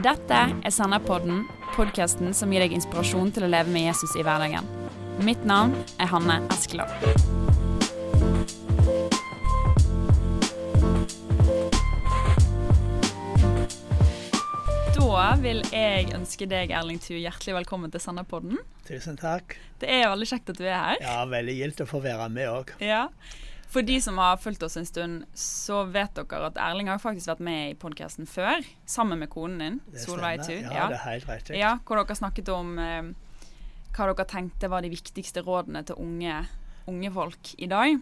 Dette er Senderpodden, podkasten som gir deg inspirasjon til å leve med Jesus i hverdagen. Mitt navn er Hanne Eskeland. Da vil jeg ønske deg, Erling Thu, hjertelig velkommen til Senderpodden. Tusen takk. Det er veldig kjekt at du er her. Ja, veldig gildt å få være med òg. Ja. For de som har fulgt oss en stund, så vet dere at Erling har faktisk vært med i podkasten før. Sammen med konen din, Solveig Tud. Ja, Ja, det er helt rett. Ja, hvor dere snakket om eh, hva dere tenkte var de viktigste rådene til unge, unge folk i dag.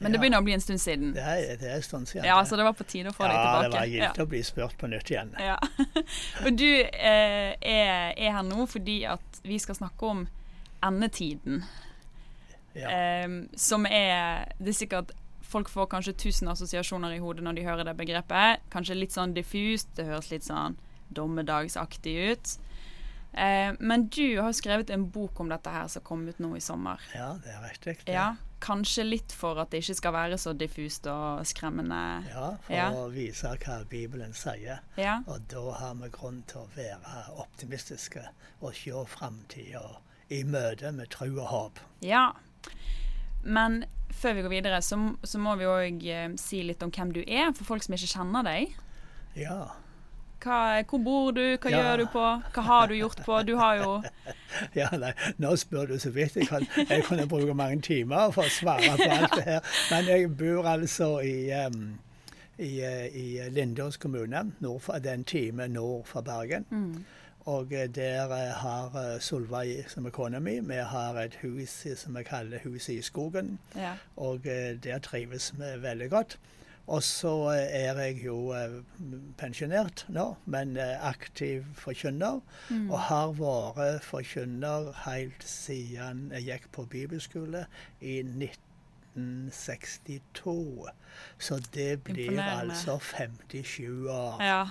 Men det begynner å bli en stund siden. Det er, det er en stund siden. Ja, så det var på tide å få deg tilbake. ja, det var gildt Ja. å bli spurt på nytt igjen. Ja. Og du eh, er, er her nå fordi at vi skal snakke om endetiden. Ja. Um, som er Det er sikkert Folk får kanskje tusen assosiasjoner i hodet når de hører det begrepet. Kanskje litt sånn diffust, det høres litt sånn dommedagsaktig ut. Eh, men du har skrevet en bok om dette her som kom ut nå i sommer. ja, det er riktig. det. Ja, Kanskje litt for at det ikke skal være så diffust og skremmende. Ja, for Ja. å vise hva Bibelen sier. Ja. Og da har vi grunn til å være optimistiske og se framtida i møte med tro og håp. ja. Men før vi går videre, så, så må vi òg eh, si litt om hvem du er, for folk som ikke kjenner deg. Ja. Hva, hvor bor du, hva Ja. gjør du på, hva har du gjort på? Du har jo Ja, nei, nå spør du så vidt. Jeg, kan, jeg kunne bruke mange timer for å svare på alt det her. Men jeg bor altså i, um, i, eh, i Lindås kommune, nord for, det er en time nord for Bergen. Og eh, der eh, har eh, Solveig, som er kona mi, vi har et hus som vi kaller Huset i skogen. ja. Og der trives vi veldig godt. Og så er jeg jo pensjonert nå, men aktiv forkynner. Og har vært forkynner helt siden jeg gikk på bibelskole i 1962. Så det blir altså 57 år. ja.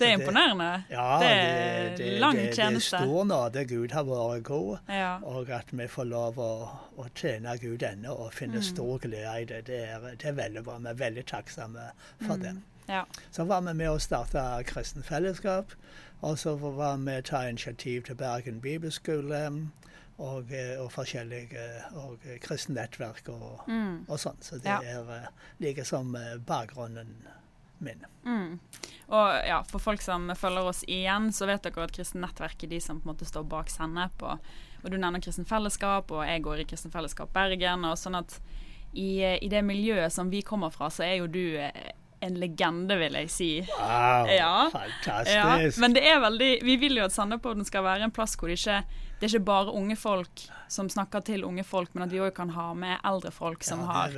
Det er det- imponerende. Ja, det er lang tjeneste. det er stor nåde. Gud har vært god. Ja. Og at vi får lov å, å tjene Gud ennå og finne Mm. stor glede i det, det er, det er veldig bra. Vi er veldig takksomme for det. ja. Så var vi med å starte Kristen Fellesskap. Og så var vi med å ta initiativ til Bergen bibelskole og, eh, og forskjellige og eh, kristne nettverk og, Mm. og sånn. Så det Ja. er eh, like som bakgrunnen min. Mm. Og ja, for folk som følger oss igjen, så vet dere at Kristen Nettverk er de som på en måte står bak Sennep. Og, og du nevner Kristen Fellesskap, og jeg går i Kristen Fellesskap Bergen. Og sånn at i, i det miljøet som vi kommer fra, så er jo du eh, en legende, vil jeg si. Wow, Ja. fantastisk. Ja, men det er veldig Vi vil jo at Sandepodden skal være en plass hvor det ikke det er ikke bare unge folk som snakker til unge folk, men at vi òg kan ha med eldre folk som ja, har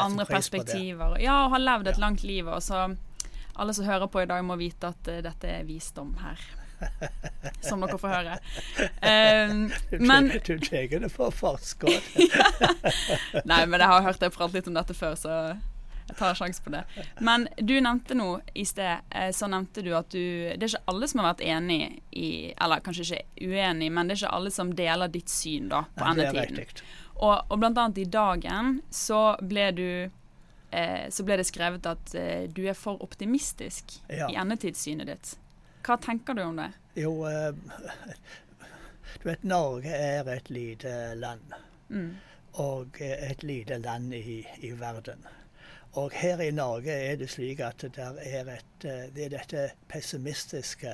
andre perspektiver. Ja, og har levd et langt liv. Og så alle som hører på i dag, må vite at uh, dette er visdom her. Som dere får høre. Um, Du men Du tar det for forskudd. Nei, men jeg har hørt deg prate litt om dette før, så jeg tar en sjanse på det. Men du nevnte nå i sted, eh, så nevnte du at du Det er ikke alle som har vært enig i Eller kanskje ikke uenig, men det er ikke alle som deler ditt syn da, på endetiden. Og, og blant annet i Dagen så ble du eh, så ble det skrevet at eh, du er for optimistisk Ja. i endetidssynet ditt. Hva tenker du om det? Jo, eh, du vet Norge er et lite land. Mm. Og et lite land i, i verden. Og her i Norge er det slik at det er, et, eh, det er dette pessimistiske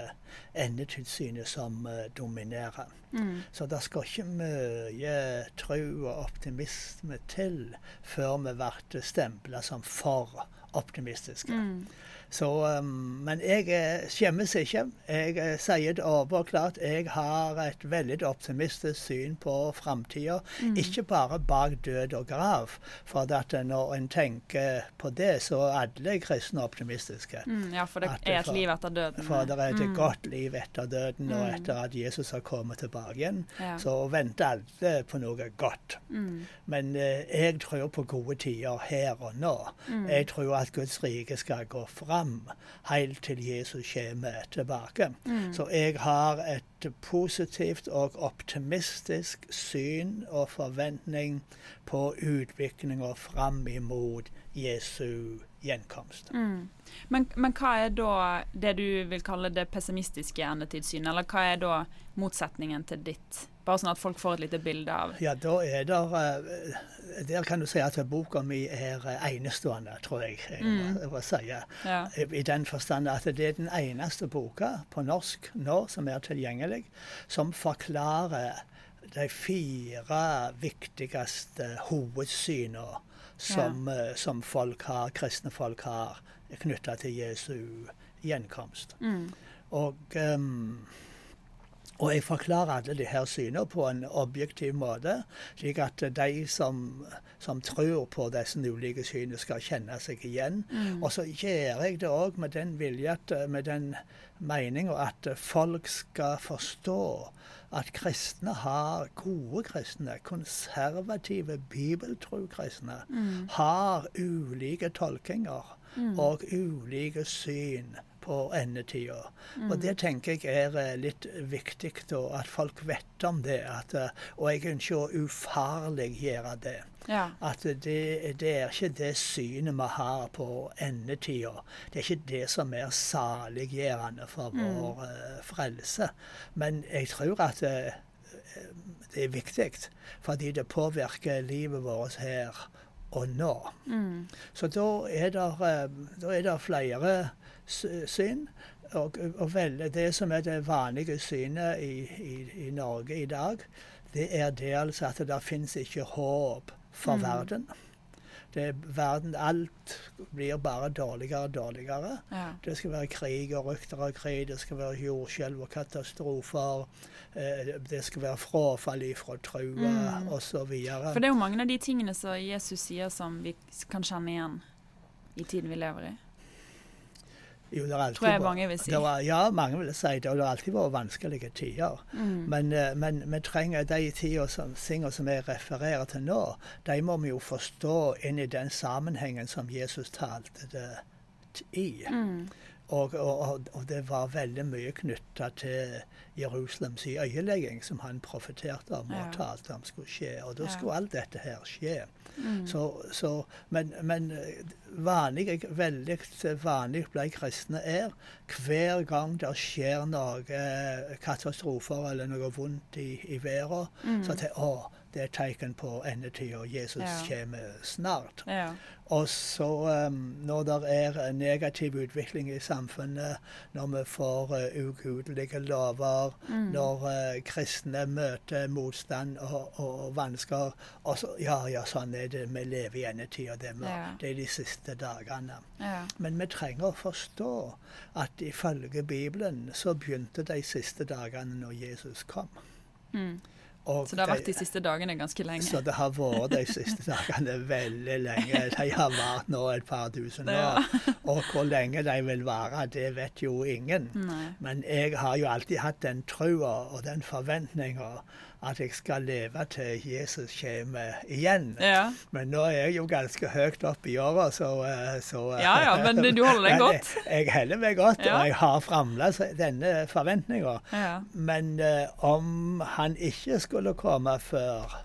endetilsynet som eh, dominerer. Mm. Så det skal ikke mye tro og optimisme til før vi blir stempla som for optimistiske. Mm. Så, um, men jeg eh, skjemmes ikke. Jeg eh, sier det overklart. Jeg har et veldig optimistisk syn på framtida. Mm. Ikke bare bak død og grav. For når en tenker på det, så er alle kristne optimistiske. Mm, ja, for det At er et for- liv etter døden. For det er et Mm. godt liv etter døden, og Mm. etter at Jesus har kommet tilbake igjen. Ja. Så venter alle på noe godt. Mm. Men eh, jeg tror på gode tider her og nå. Mm. Jeg tror at Guds rike skal gå fram helt til Jesus kommer tilbake. Mm. Så jeg har et positivt og optimistisk syn og forventning på utviklinga fram imot Jesu gjenkomst. Mm. Men, men, hva er da det du vil kalle det pessimistiske endetidssynet, eller hva er da motsetningen til ditt? Bare sånn at folk får et lite bilde av Ja, da er det uh, Der kan du si at boka mi er enestående, tror jeg jeg må, mm. si. Ja. I den forstand at det er den eneste boka på norsk nå som er tilgjengelig, som forklarer de fire viktigste hovedsynene som, ja. Eh, som folk har, kristne folk har knytta til Jesu gjenkomst. Mm. Og, um, og jeg forklarer alle de her synene på en objektiv måte, slik at de som, som tror på disse ulike synene, skal kjenne seg igjen. Mm. Og så gjør jeg det òg med den vilje, med den meninga at folk skal forstå at kristne har gode kristne, konservative, bibeltro kristne, mm. har ulike tolkinger mm. og ulike syn på endetida. Mm. Og det tenker jeg er eh, litt viktig, da, at folk vet om det. At, eh, og jeg ønsker å ufarliggjøre det. Ja. At det, det, er ikke det synet vi har på endetida. Det er ikke det som er saliggjørende for mm. vår uh, frelse. Men jeg tror at uh, det er viktig, fordi det påvirker livet vårt her og nå. Mm. Så da er det, det flere syn. Og, og vel, det som er det vanlige synet i, i, i, Norge i dag, det er det altså at det finnes ikke håp for mm. verden. Det, verden, Alt blir bare dårligere og dårligere. Ja. Det skal være krig og rykter av krig, det skal være jordskjelv og katastrofer. Eh, det skal være frafall ifra trua mm. osv. For det er jo mange av de tingene som Jesus sier som vi kan kjenne igjen i tiden vi lever i. Jo, det Tror jeg mange vil si. Var, ja, mange vil si det. Og det har alltid vært vanskelige tider. Mm. Men, eh, men, vi trenger de tingene som, som jeg refererer til nå, de må vi jo forstå inn i den sammenhengen som Jesus talte det i. Mm. Og, og, og, det var veldig mye knytta til Jerusalems øyelegging, som han profeterte om og talte om skulle skje. Og da skulle alt dette her skje. Mm. Så, så, men, men vanlig, veldig vanlig ble kristne er hver gang det skjer noe eh, katastrofer eller noe vondt i, i verden, mm. så at å, det er tegn på endetida. Jesus ja. kommer snart. Ja. Og så um, når det er negativ utvikling i samfunnet, når vi får uh, ugudelige lover, mm. når uh, kristne møter motstand og, og vansker og så, Ja, ja, sånn er det. Vi lever i endetida. Det, ja. det er de siste dagene. Men vi trenger å forstå at ifølge Bibelen så begynte de siste dagene når Jesus kom. Mm. Og så det har vært de siste dagene ganske lenge? Så det har vært de siste dagene veldig lenge. De har vart nå et par tusen år. Og hvor lenge de vil vare, det vet jo ingen. Nei. Men jeg har jo alltid hatt den trua og den forventninga at jeg skal leve til Jesus kommer igjen. Ja. Men nå er jeg jo ganske høyt oppe i åra, så, eh, så, eh, Ja ja, men du holder deg godt? Jeg, jeg holder meg godt, ja. og jeg har fremdeles denne forventninga. Ja. Men uh, om han ikke skulle komme før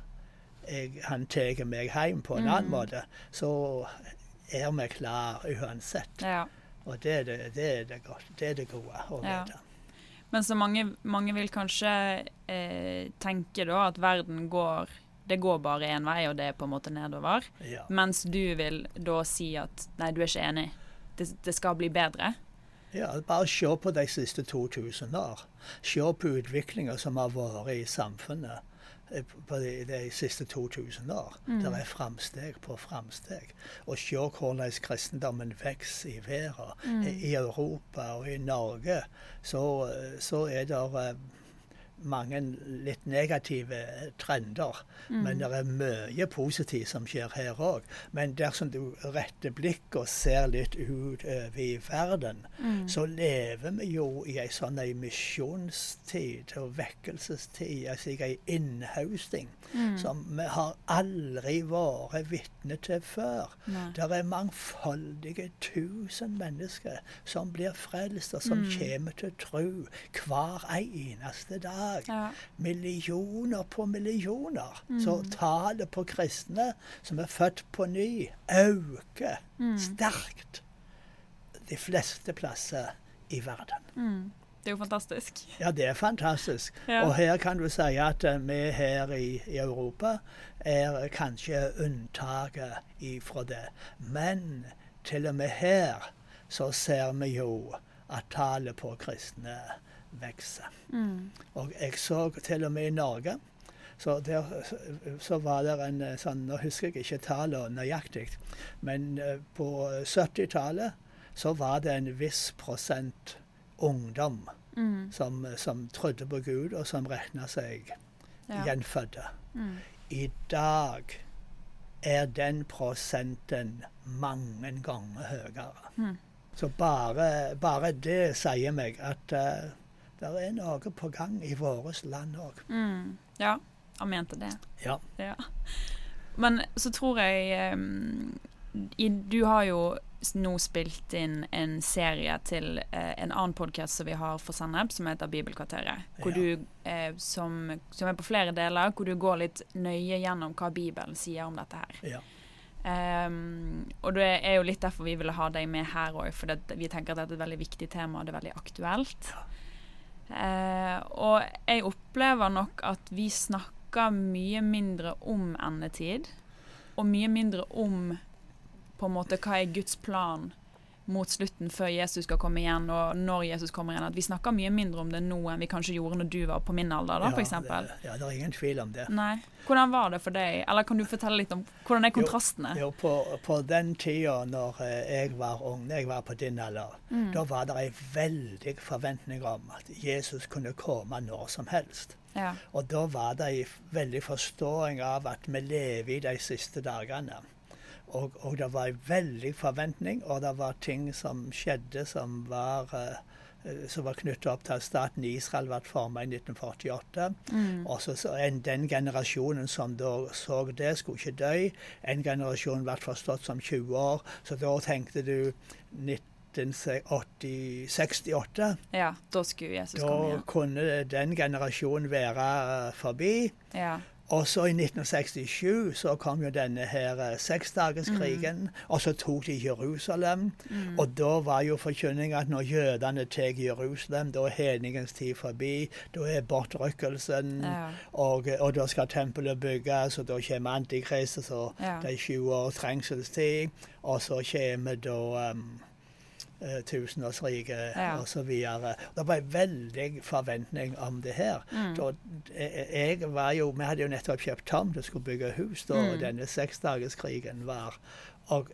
jeg, han tar meg hjem på en mm. annen måte, så er vi klar uansett. Ja. Og det er det, det, er det, det, er det gode å vite. Men så mange, mange vil kanskje eh, tenke da at verden går det går bare én vei, og det er på en måte nedover. Ja. Mens du vil da si at nei, du er ikke enig. Det, det skal bli bedre. Ja, bare se på de siste 2000 år. Se på utviklinga som har vært i samfunnet. Eh, på de, de, siste 2000 år. Mm. Det er framsteg på framsteg. Og se hvordan kristendommen vokser i verden. Mm. I Europa og i Norge så, så er det eh, mange litt negative trender. Mm. Men det er mye positivt som skjer her òg. Men dersom du retter blikket og ser litt utover i verden, mm. så lever vi jo i ei sånn ei misjonstid og vekkelsestid, altså ei innhausting, mm. som vi har aldri vært vitne til før. Det er mangfoldige tusen mennesker som blir frelst, og som mm. kommer til tro hver eneste dag dag. Ja. Millioner på millioner. Mm. Så tallet på kristne som er født på ny, øker Mm. sterkt de fleste plasser i verden. Mm. Det er jo fantastisk. Ja, det er fantastisk. Ja. Og her kan du si at eh, vi her i, i Europa er kanskje unntaket ifra det. Men til og med her så ser vi jo at tallet på kristne vokser. Mm. Og jeg så til og med i Norge så, der, så var det en eh, sånn Nå husker jeg ikke tallet nøyaktig, men eh, på 70-tallet så var det en viss prosent ungdom Mm. som, som trodde på Gud, og som regna seg Ja. gjenfødte. Mm. I dag er den prosenten mange ganger høyere. Mm. Så bare, bare det sier meg at uh, det er noe på gang i vårt land òg. Mm. Ja, han mente det. Ja. Ja. Men så tror jeg um, i, Du har jo nå spilt inn en serie til eh, en annen podkast som vi har for Sennep, som heter Bibelkvarteret. Hvor Ja. du, eh, som, som er på flere deler, hvor du går litt nøye gjennom hva Bibelen sier om dette her. Ja. Um, og det er jo litt derfor vi ville ha deg med her òg, for det, vi tenker at dette er et veldig viktig tema, og det er veldig aktuelt. Eh, og jeg opplever nok at vi snakker mye mindre om endetid, og mye mindre om på en måte hva er Guds plan mot slutten før Jesus skal komme igjen, og når Jesus kommer igjen. At vi snakker mye mindre om det nå enn vi kanskje gjorde når du var på min alder, da, for eksempel. ja, det er ingen tvil om det. Nei. Hvordan var det for deg? Eller kan du fortelle litt om hvordan er kontrastene? Jo, på, på den tida når eh, jeg var ung, når jeg var på din alder, Mm. da var det ei veldig forventning om at Jesus kunne komme når som helst. Ja. Og da var det ei veldig forståing av at vi lever i de siste dagene. Og, og det var en veldig forventning, og det var ting som skjedde som var, uh, som var knyttet opp til at staten Israel ble formet i 1948. Mm. Og så, så en, Den generasjonen som da så det, skulle ikke dø. En generasjon ble forstått som 20 år, så da tenkte du 1968. ja, da skulle Jesus komme Da igjen. kunne den generasjonen være eh, forbi. Ja. Og så i 1967 så kom jo denne her seksdagerskrigen, mm. og så tok de Jerusalem. Mm. Og da var jo forkynninga at når jødene tar Jerusalem, da er hedningens tid forbi. Da er bortrykkelsen, Ja. og, og da skal tempelet bygges, og da kommer Antikrist, og så Ja. det er 20 års trengselstid. Og så kommer da um, eh, tusenårsriket Ja. videre. Det var en veldig forventning om det her. Mm. Da, jeg, jeg var jo, Vi hadde jo nettopp kjøpt tomt og skulle bygge hus da Mm. denne seksdagerskrigen var. Og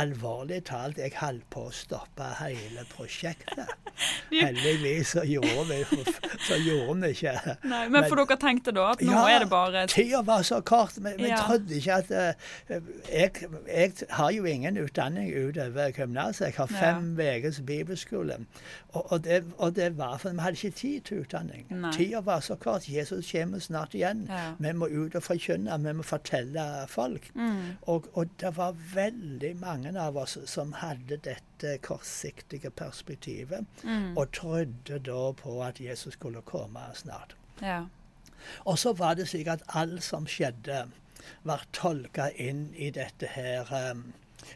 alvorlig talt, jeg holdt på å stoppe hele prosjektet. Heldigvis så gjorde vi, så gjorde vi ikke Nei, men for dere tenkte da at nå Ja, er det bare Tida var så kort. Vi, vi Ja. trodde ikke at eh, jeg, jeg har jo ingen utdanning utover gymnaset. Jeg har fem ukers bibelskole. Og, og, det, og det var for vi hadde ikke tid til utdanning. Nei. Tida var så kort. Jesus kommer snart igjen. Ja. Vi må ut og forkynne. Vi må fortelle folk. Mm. Og, og det var veldig mange av oss som hadde dette kortsiktige perspektivet, Mm. og trodde da på at Jesus skulle komme snart. Ja. Og så var det slik at alt som skjedde, var tolka inn i dette her um,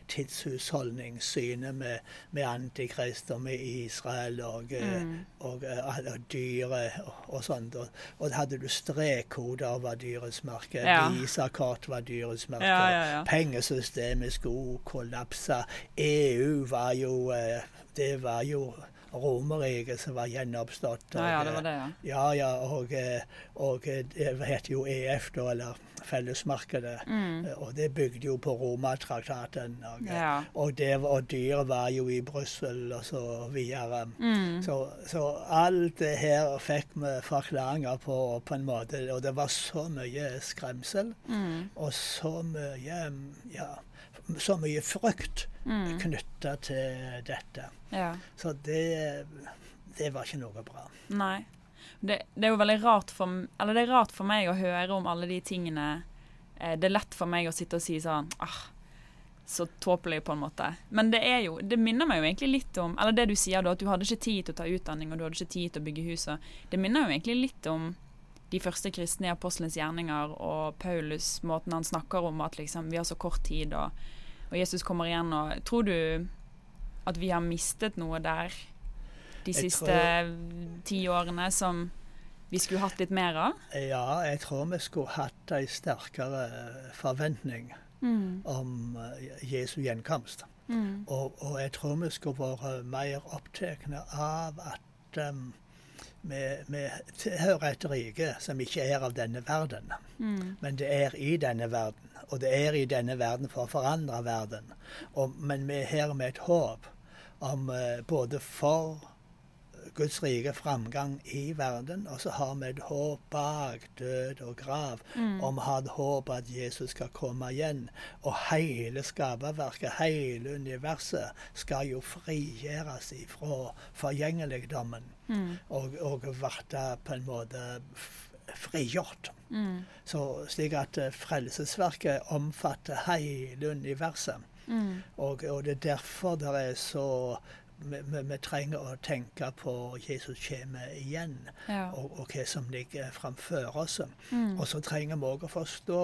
tidshusholdningssynet med, med Antikrist og med Israel og, eh, Mm. og, og, og dyret og, og sånt. Og, og hadde du strekkoder var dyrets merke, Ja. visakort var dyrets merke. Ja, ja, ja. Pengesystemet skulle kollapse. EU var jo eh, Det var jo Romerriket som var gjenoppstått. ja, ja, det var eh, det, ja. ja, ja, og, eh, og eh, det heter jo EF, da, eller Fellesmarkedet. Mm. Eh, Og det bygde jo på Romatraktaten. Og, eh, Ja. og, det, var- og dyret var jo i Brussel og så videre. Mm. Så, så alt det her fikk vi forklaringer på på en måte. Og det var så mye skremsel Mm. og så mye ja, så mye frykt Mm. knytta til dette. Ja. Så det, det var ikke noe bra. Nei. Det, det er jo veldig rart for, eller det er rart for meg å høre om alle de tingene eh, Det er lett for meg å sitte og si sånn ah, så tåpelig, på en måte. Men det er jo, det minner meg jo egentlig litt om Eller det du sier da, at du hadde ikke tid til å ta utdanning, og du hadde ikke tid til å bygge huset. Det minner jo egentlig litt om de første kristne i apostelens gjerninger og Paulus, måten han snakker om at liksom, vi har så kort tid, og, og Jesus kommer igjen. og Tror du at vi har mistet noe der de Jeg siste tror- ti årene som vi skulle hatt litt mer av? Ja, jeg tror vi skulle hatt ei sterkere forventning om eh, Jesu gjenkomst. Og, og jeg tror vi skulle vært mer opptatt av at um, vi, tilhører et rike som ikke er av denne verden, men det er i denne verden. Og det er i denne verden for å forandre verden. Og, men vi er her med et håp om uh, både for Guds rike framgang i verden, og så har vi et håp bak død og grav. Og vi har et håp at Jesus skal komme igjen. Og hele skaperverket, hele universet, skal jo frigjøres ifra forgjengeligdommen. Og, og bli på en måte frigjort. frigjort. Så, slik at eh, frelsesverket omfatter hele universet. Og, og det er derfor det er så vi, vi, vi trenger å tenke på Jesus kommer igjen, Ja. og, og hva som ligger framfor oss. Og så trenger vi òg å forstå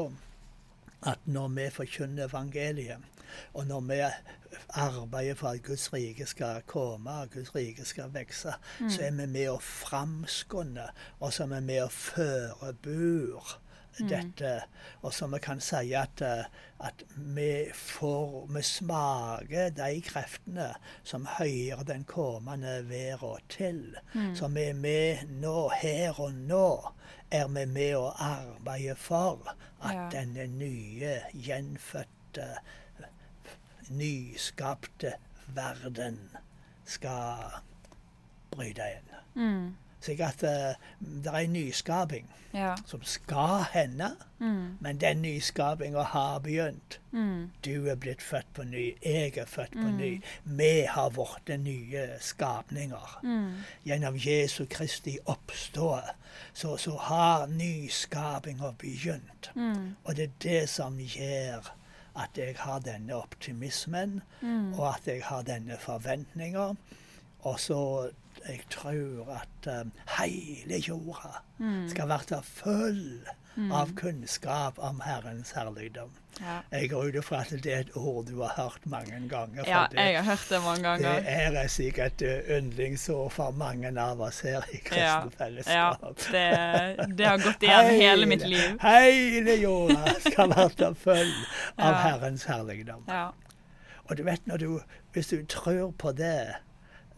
at når vi forkynner evangeliet, og når vi arbeider for at Guds rike skal komme, og Guds rike skal vokse, så er vi med å framskunde, og så er vi med å forebur dette. Og så vi kan si at, eh, at vi får Vi smaker de kreftene som hører den kommende verden til. Så vi er med nå, her og nå, er vi med å arbeide for at Ja. denne nye, gjenfødte, nyskapte verden skal bryte inn. Slik at uh, det er en nyskaping Ja. som skal hende, men den nyskapinga har begynt. Du er blitt født på ny, jeg er født på ny. Vi har blitt nye skapninger. Gjennom Jesu Kristi oppstå så, så har nyskapinga begynt. Og det er det som gjør at jeg har denne optimismen, og at jeg har denne forventninga. Og så jeg tror at um, hele jorda skal være full av kunnskap om Herrens herligdom. Ja. Jeg går ut ifra at det er et ord du har hørt mange ganger. ja, det, jeg har hørt det mange det er sikkert et yndlingsord for mange av oss her i Ja, fellesskap. ja det, det har gått igjen hele mitt liv. Hele jorda skal være full av. Herrens herligdom. Ja. Og du vet, når du, hvis du tror på det,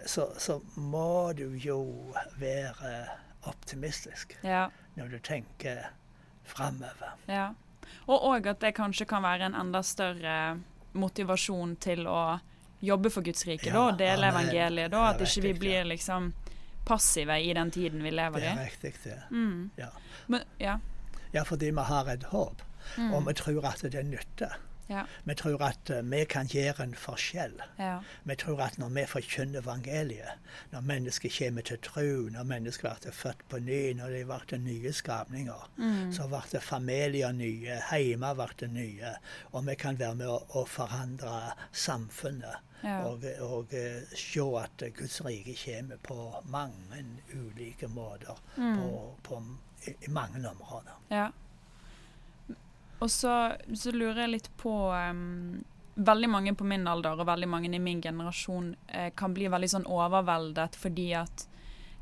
så, så må du jo være optimistisk Ja. når du tenker framover. ja. Og òg at det kanskje kan være en enda større motivasjon til å jobbe for Guds rike, Ja, da, og dele amen. evangeliet. da, At ikke vi blir liksom passive i den tiden vi lever i. Det er riktig, det. Mm. Ja. Men, ja. ja, fordi vi har et håp, og vi tror at det nytter. Ja. Vi tror at eh, vi kan gjøre en forskjell. Ja. Vi tror at når vi forkynner evangeliet, når mennesker kommer til tro, når mennesker blir født på ny, når de blir nye skapninger, Mm. så blir familier nye, hjemmer blir nye, og vi kan være med å, å forandre samfunnet. Ja. Og, og eh, se at Guds rike kommer på mange ulike måter. Mm. På, på, i, I mange områder. Og så, så lurer jeg litt på um, Veldig mange på min alder og veldig mange i min generasjon eh, kan bli veldig sånn overveldet fordi at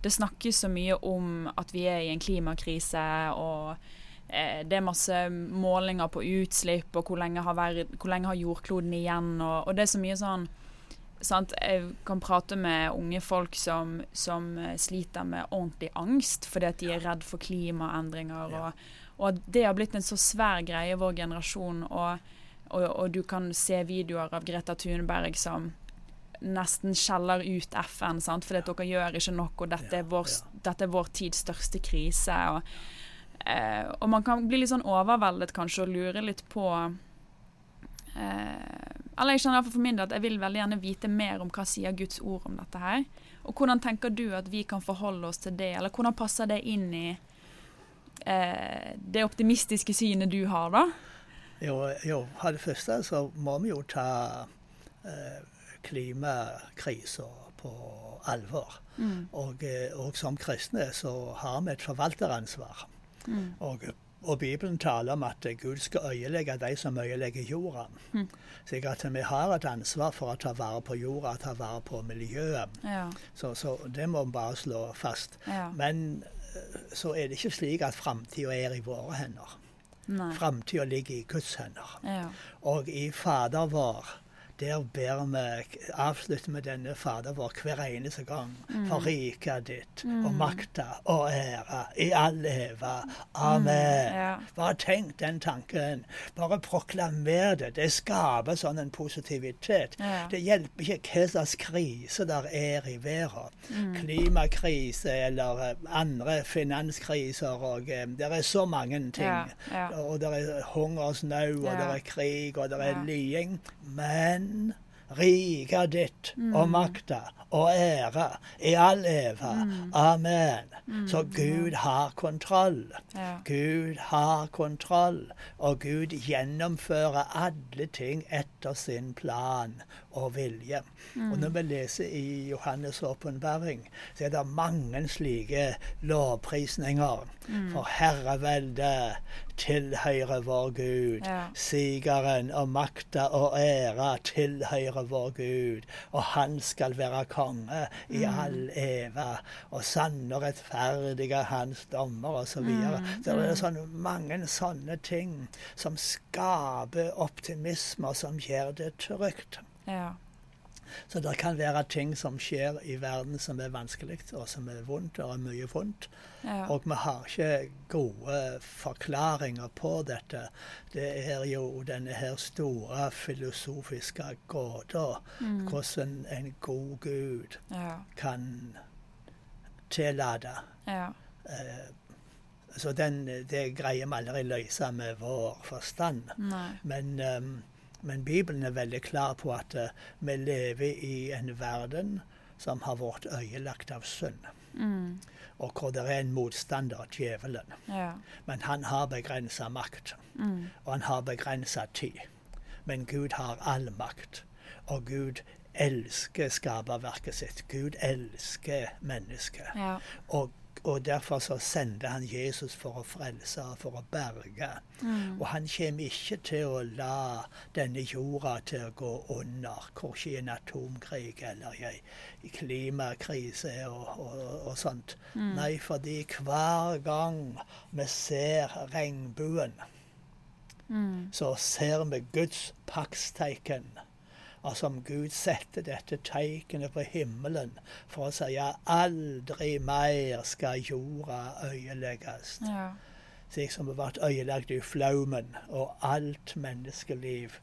det snakkes så mye om at vi er i en klimakrise, og eh, det er masse målinger på utslipp, og hvor lenge har, verd, hvor lenge har jordkloden igjen, og, og det er så mye sånn sant? Jeg kan prate med unge folk som, som eh, sliter med ordentlig angst fordi at de er redd for klimaendringer. Ja. Og, at det har blitt en så svær greie i vår generasjon. Og, og, og du kan se videoer av Greta Thunberg som nesten skjeller ut FN sant? fordi at dere gjør ikke nok, og dette, er, vår, dette er vår tids største krise. Og, eh, og man kan bli litt sånn overveldet kanskje og lure litt på eh, Eller jeg skjønner for min del at jeg vil veldig gjerne vite mer om hva sier Guds ord om dette her. Og hvordan tenker du at vi kan forholde oss til det, eller hvordan passer det inn i eh, det optimistiske synet du har, da? Jo, jo, for det første så må vi jo ta eh, klimakrisa på alvor. Mm. Og, eh, og som kristne så har vi et forvalteransvar. Mm. Og, og Bibelen taler om at Gud skal øyelegge de som øyelegger jorda. Mm. Så at vi har et ansvar for å ta vare på jorda, ta vare på miljøet. Ja. Så, så det må vi bare slå fast. Ja. Men så er det ikke slik at framtida er i våre hender. Framtida ligger i Guds hender. Ja. Og i Fader vår, der ber vi, avslutter vi denne Fader vår hver eneste gang. For riket ditt og makta og ære i all eva. Amen. Ja. Bare tenk den tanken. Bare proklamer det. Det skaper sånn en positivitet. Ja. Det hjelper ikke hva slags krise der er i verden. Klimakrise eller eh, andre finanskriser. og eh, Det er så mange ting. Ja. Og det er hungersnød, og det er krig, og det er Ja. lying. Men riket ditt Mm. og makta og ære i all eva. Mm. Amen. Så Gud har kontroll. Ja. Gud har kontroll, og Gud gjennomfører alle ting etter sin plan og vilje. Og når vi leser i Johannes' åpenbaring, så er det mange slike lovprisninger. For herreveldet tilhører vår Gud. Ja. Sigeren og makta og æra tilhører vår Gud. Og han skal være konge i all eva. Og sanne og rettferdige hans dommer, osv. Så, videre. så det er sånn mange sånne ting som skaper optimisme, og som gjør det trygt. Ja. Så det kan være ting som skjer i verden som er vanskelig, og som er vondt, og er mye vondt. Ja. Og vi har ikke gode forklaringer på dette. Det er jo denne her store filosofiske gåta. Mm. Hvordan en god gud Ja. kan tillate. Ja. Eh, så den, det greier vi aldri løse med vår forstand. Nei. Men, ehm, men Bibelen er veldig klar på at eh, vi lever i en verden som har vært øyelagt av synd. Mm. Og hvor det er en motstander, djevelen. Ja. Men han har begrensa makt, Mm. og han har begrensa tid. Men Gud har all makt, og Gud elsker skaperverket sitt. Gud elsker mennesket. Ja. Og, og derfor så sender han Jesus for å frelse og for å berge. Mm. Og han kommer ikke til å la denne jorda til å gå under, korkje i en atomkrig eller i en klimakrise og, og, og sånt. Mm. Nei, fordi hver gang vi ser regnbuen, Mm. så ser vi Guds paktstegn. Og som Gud setter dette tegnet på himmelen for å si at aldri mer skal jorda øyelegges. Ja. Slik som det ble øyelagt i flaumen, og alt menneskeliv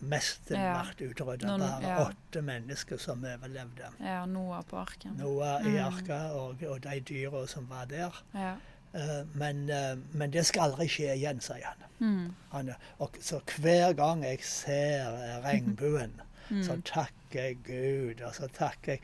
Mesten Ja. ble utrydda. Bare ja. åtte mennesker som overlevde. ja. Noah på arken. Noah i Mm. arka og, og de dyra som var der. Ja. Eh, men, eh, men det skal aldri skje igjen, sier han. Mm. han og, så hver gang jeg ser eh, regnbuen, Mm. så takker jeg Gud. Og så takker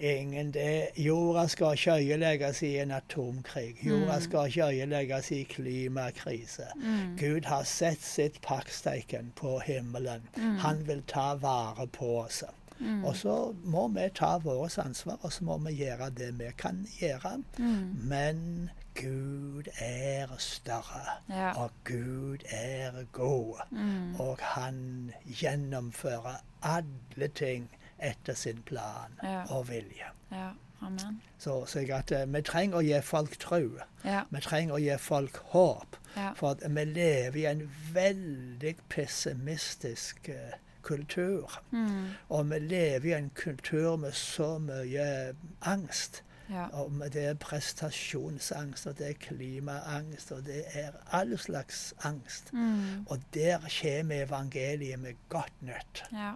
jeg ingen det. Jorda skal ikke øyelegges i en atomkrig. Jorda Mm. skal ikke øyelegges i klimakrise. Mm. Gud har sett sitt pakksteiken på himmelen. Mm. Han vil ta vare på oss. Mm. Og så må vi ta vårt ansvar, og så må vi gjøre det vi kan gjøre. Mm. Men Gud er større, Ja. og Gud er god. Mm. Og han gjennomfører alle ting etter sin plan Ja. og vilje. Ja. Amen. Så, så jeg at, eh, vi trenger å gi folk tro. Ja. Vi trenger å gi folk håp. Ja. For at vi lever i en veldig pessimistisk uh, kultur. Mm. Og vi lever i en kultur med så mye angst. Ja. Om det er prestasjonsangst, og det er klimaangst, og det er all slags angst. Mm. Og der kommer evangeliet med godt nytt. Ja.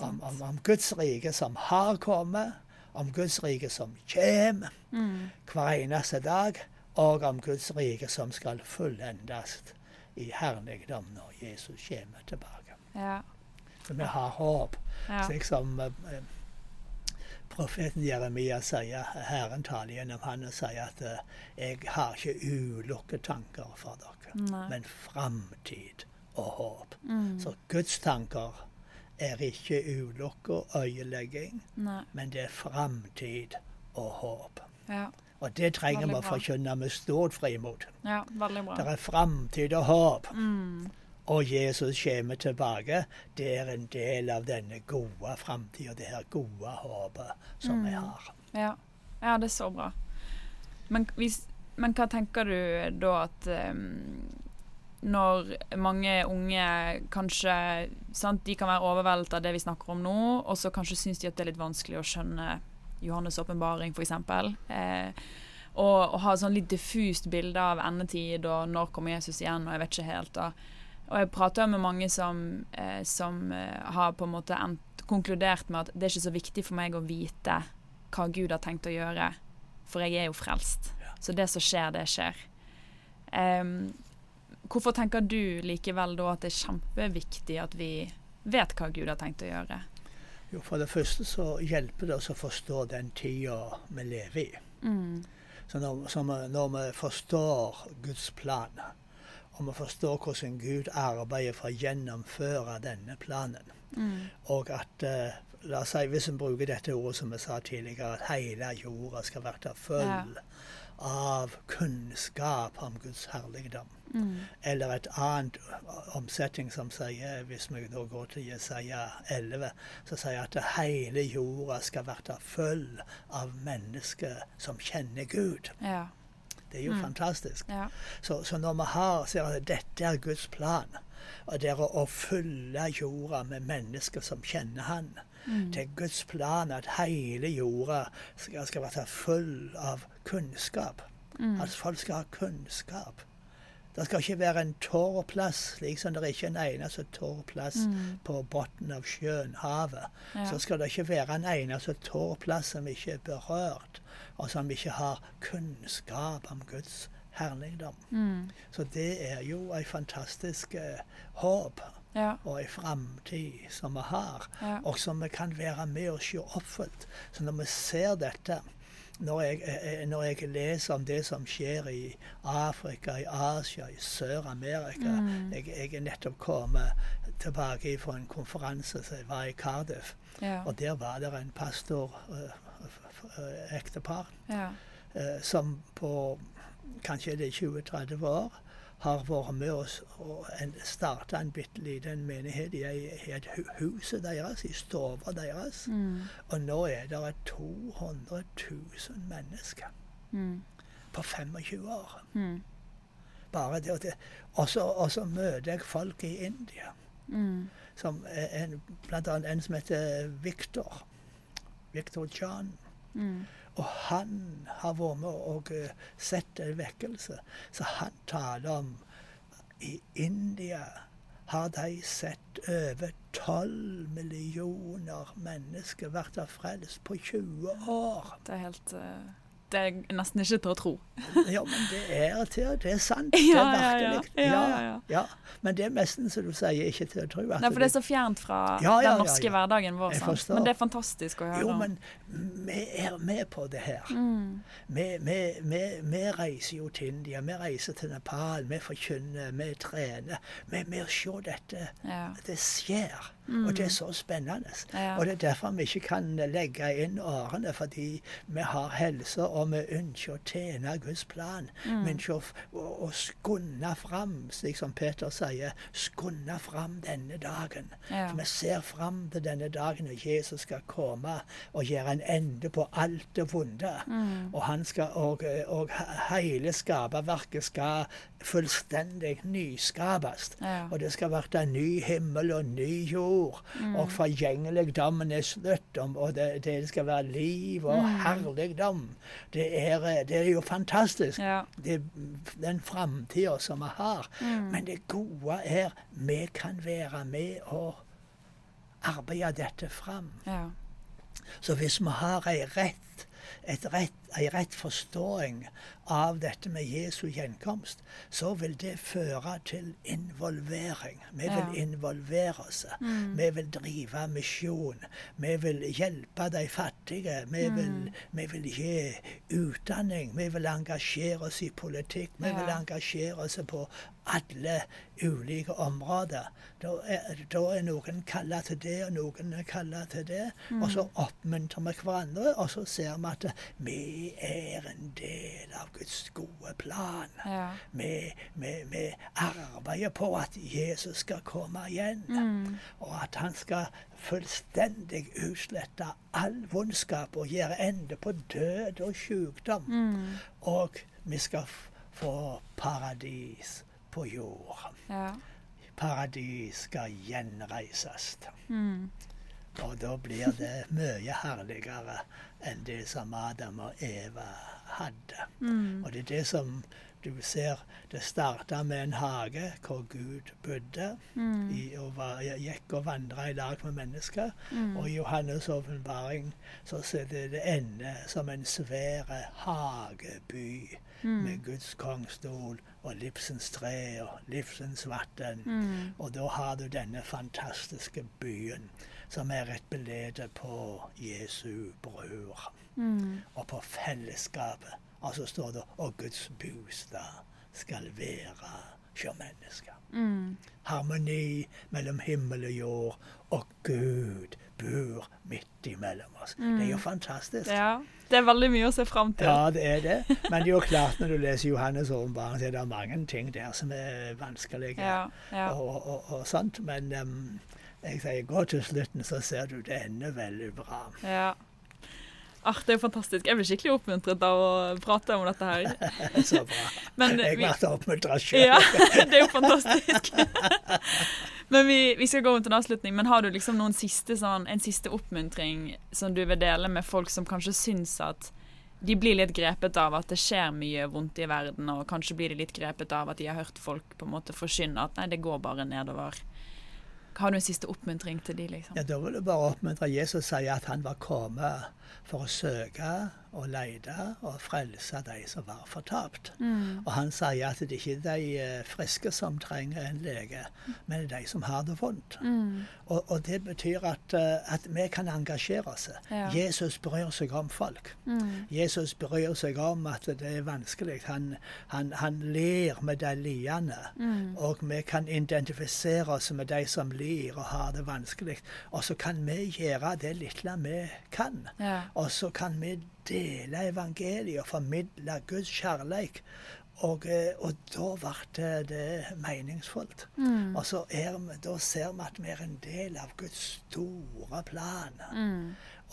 Om, om, om Guds rike som har kommet, om Guds rike som kommer Mm. hver eneste dag, og om Guds rike som skal fullendes i herligdom når Jesus kommer tilbake. Ja. Så vi har håp. Ja. Så som eh, eh, profeten Jeremia sier, Herren taler gjennom han og sier at eh, jeg har ikke ulukketanker for dere, Nei. men framtid og håp. Så Guds tanker er ikke ulykke og øyelegging, Nei. men det er framtid og håp. Ja. Og det trenger vi å forkynne med stort frimot. ja. Det er framtid og håp. Mm. Og Jesus kommer tilbake. Det er en del av denne gode framtida, det her gode håpet som vi Mm. har. Ja. ja, det er så bra. Men, hvis, men hva tenker du da at um, når mange unge kanskje sant, De kan være overveldet av det vi snakker om nå, og så kanskje syns de at det er litt vanskelig å skjønne Johannes' åpenbaring, f.eks. Eh, og, og ha sånn litt diffust bilde av endetid og når kommer Jesus igjen, og jeg vet ikke helt. Og, og jeg prater med mange som, eh, som eh, har på en måte endt, konkludert med at det er ikke så viktig for meg å vite hva Gud har tenkt å gjøre, for jeg er jo frelst. Så det som skjer, det skjer. Um, hvorfor tenker du likevel da at det er kjempeviktig at vi vet hva Gud har tenkt å gjøre? Jo, For det første så hjelper det oss å forstå den tida vi lever i. Mm. Så når, så når vi forstår Guds plan, og å forstå hvordan Gud arbeider for å gjennomføre denne planen, Mm. og at eh, La oss si, hvis vi bruker dette ordet som vi sa tidligere, at hele jorda skal være full av kunnskap om Guds herligdom. Mm. Eller et annet omsetning som sier, hvis vi da går til Jesaja 11, så sier at hele jorda skal være full av mennesker som kjenner Gud. Ja. Det er jo Mm. fantastisk. ja. Så, så når vi har, ser at dette er Guds plan, og det er å, fylle jorda med mennesker som kjenner Han, Mm. det er Guds plan at hele jorda skal, skal være full av kunnskap. Mm. At folk skal ha kunnskap. Det skal ikke være en tørr plass, slik som det er ikke en eneste tørr plass Mm. på bunnen av sjøen, havet. Ja. Så skal det ikke være en eneste tørr plass som ikke er berørt, og som ikke har kunnskap om Guds herligdom. Mm. Så det er jo ei fantastisk eh, håp ja. og ei framtid som vi har, Ja. og som vi kan være med og se oppfylt. Så når vi ser dette når jeg, eh, når jeg leser om det som skjer i Afrika, i Asia, i Sør-Amerika Mm. jeg, jeg er nettopp kommet tilbake fra en konferanse som var i Cardiff. Ja. Og der var det en pastor-ektepar ja. eh, som på kanskje det er 20-30 år har vært med oss og starta en bitte liten menighet i, i et huset deres, i stua deres. Mm. Og nå er det 200 000 mennesker Mm. på 25 år. Mm. Bare det, og det. Og så møter jeg folk i India, Mm. som en, blant annet en som heter Victor. Victor John. Mm. Og han har vært med og eh, sett en vekkelse. Så han taler om i India har de sett over 12 millioner mennesker vært frelst på 20 år. Det er helt eh, Det er nesten ikke til å tro. Ja, men det er til Det er sant. Det er virkelig. Ja, ja, ja. Men det er nesten som du sier, ikke til å tro. Nei, for det er så fjernt fra den norske hverdagen vår. Men det er fantastisk å høre. Jo, men vi er med på det her. mm. Vi, vi, vi, vi reiser jo til India, vi reiser til Nepal, vi forkynner, vi trener. Vi, vi ser dette. ja. Det skjer. Og det er så spennende. Ja. Og det er derfor vi ikke kan legge inn årene, fordi vi har helse, og vi ønsker å tjene Guds plan. Mm. Vi ønsker å, å, å skunde fram, slik som Peter sier, skunde fram denne dagen. Ja. For vi ser fram til denne dagen når Jesus skal komme og gjøre en ende på alt det vonde. Mm. Og, han skal, og, og hele skaperverket skal fullstendig nyskapes. Ja. Og det skal være en ny himmel og ny jord. Mm. Og forgjengeligdommen er slutt. om- Og det, det skal være liv og Mm. herligdom. Det er, det er jo fantastisk. Ja. Det den framtida som vi har. Mm. Men det gode er vi kan være med og arbeide dette fram. Ja. Så hvis vi har ei rett, et rett ei rett forståing av dette med Jesu gjenkomst, så vil det føre til involvering. Vi vil Ja. involvere oss. Mm. Vi vil drive misjon. Vi vil hjelpe de fattige. Vi, Mm. vil, vi vil gi utdanning. Vi vil engasjere oss i politikk. Vi vil engasjere oss på alle ulike områder. Da er, da er noen kalla til det, og noen er kalla til det. Og så oppmuntrer vi hverandre, og så ser vi at vi er en del av Guds gode plan. Ja. Vi, vi, vi arbeider på at Jesus skal komme igjen, Mm. og at han skal fullstendig utslette all vondskap og gjøre ende på død og sykdom. Mm. Og vi skal få paradis på jord. Ja. Paradis skal gjenreises. Mm. Og da blir det mye herligere enn det som Adam og Eva hadde. Mm. Og det er det som du ser Det starta med en hage hvor Gud bodde Mm. i, og var, gikk og vandra i lag med mennesker. Mm. Og i Johannes' åpenbaring så ser det det ende som en svære hageby Mm. med Guds kongstol og livsens tre og livsens vann. Mm. Og da har du denne fantastiske byen som er et bilde på Jesu bror Mm. og på fellesskapet. Og så står det 'og Guds bostad skal være hos mennesker'. Mm. Harmoni mellom himmel og jord, og Gud bor midt imellom oss. Det er jo fantastisk. Ja. Det er veldig mye å se fram til. Ja, det er det. Men det er jo klart, når du leser Johannes' åpenbaring, så er det mange ting der som er vanskelige. Ja. ja. Og, og, og sånt. Men em, jeg sier gå til slutten, så ser du det ender veldig bra. ja. Ah, det er jo fantastisk. Jeg blir skikkelig oppmuntret av å prate om dette her. Så bra. Men jeg vi- ble oppmuntra sjøl. Ja, det er jo fantastisk. men vi, vi skal gå rundt en avslutning. Men har du liksom noen siste, sånn, en siste oppmuntring som du vil dele med folk som kanskje syns at de blir litt grepet av at det skjer mye vondt i verden, og kanskje blir de litt grepet av at de har hørt folk på en måte forkynne at nei, det går bare nedover. Har du en siste oppmuntring til de, liksom? Ja, Da vil jeg bare oppmuntre Jesus og si at han var kommet for å søke og lete og frelse de som var fortapt. Mm. Og han sier at det ikke er de eh, friske som trenger en lege, men det er de som har det vondt. Mm. Og, og det betyr at, eh, at vi kan engasjere oss. Ja. Jesus bryr seg om folk. Mm. Jesus bryr seg om at det er vanskelig. Han, han, han ler med de lidende. Mm. Og vi kan identifisere oss med de som lir og har det vanskelig. Og så kan vi gjøre det lille vi kan. Ja. Og så kan vi dele evangeliet og formidle Guds kjærleik. Og, eh, og da ble det meningsfullt. Mm. Og så er da ser vi at vi er en del av Guds store plan. Mm.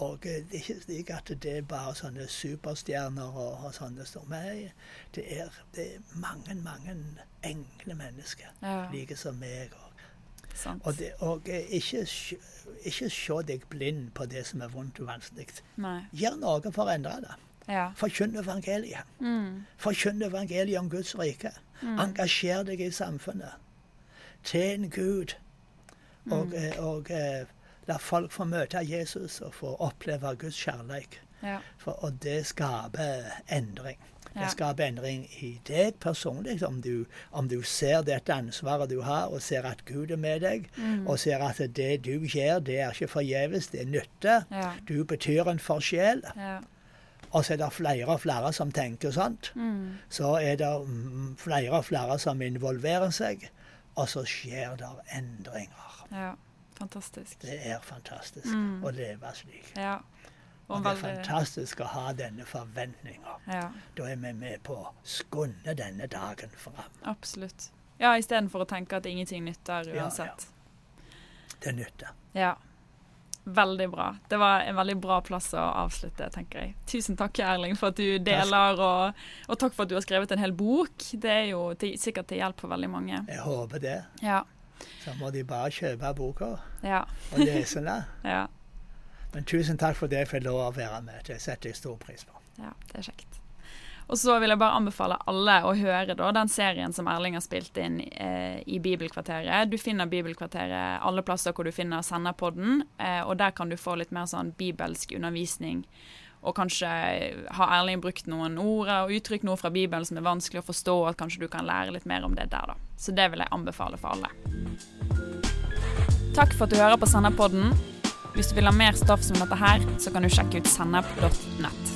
Og eh, det er ikke slik at det er bare sånne superstjerner og, og sånne som meg. det er, det er mange, mange enkle mennesker, Ja. like som meg. Og. Og, det, og eh, ikke, ikke se deg blind på det som er vondt og vanskelig. Gjør noe for å endre det. Ja. Forkynn evangeliet. Mm. Forkynn evangeliet om Guds rike. Engasjer deg i samfunnet. Tjen Gud. Og, Mm. og, og eh, la folk få møte Jesus og få oppleve Guds kjærlighet. Ja. For, og det skaper endring. Det skaper endring i deg personlig, om du, om du ser dette ansvaret du har, og ser at Gud er med deg, Mm. og ser at det du gjør, det er ikke forgjeves, det er nytte. Ja. Du betyr en forskjell. Ja. Og så er det flere og flere som tenker sånt. Mm. Så er det mm, flere og flere som involverer seg, og så skjer det endringer. ja. Fantastisk. Det er fantastisk Mm. å leve slik. Ja. Og det er fantastisk å ha denne forventninga. Ja, Da er vi med på å skunde denne dagen fram. absolutt. Ja, istedenfor å tenke at ingenting nytter ja. uansett. Det nytter. Ja. Veldig bra. Det var en veldig bra plass å avslutte, tenker jeg. Tusen takk, Erling, for at du deler, og, og takk for at du har skrevet en hel bok. Det er jo til, sikkert til hjelp for veldig mange. Jeg håper det. Ja. Så må de bare kjøpe boka Ja. og lese den. Ja. Men tusen takk for det jeg fikk lov å være med. Det setter jeg stor pris på. Ja, det er kjekt. Og så vil jeg bare anbefale alle å høre da, den serien som Erling har spilt inn eh, i Bibelkvarteret. Du finner Bibelkvarteret alle plasser hvor du finner senderpodden, eh, og der kan du få litt mer sånn bibelsk undervisning. Og kanskje eh, har Erling brukt noen ord og uttrykk noe fra Bibelen som er vanskelig å forstå, og at kanskje du kan lære litt mer om det der, da. Så det vil jeg anbefale for alle. Takk for at du hører på Senderpodden. Hvis du vil ha mer stoff som dette her, så kan du sjekke ut sennep.nett.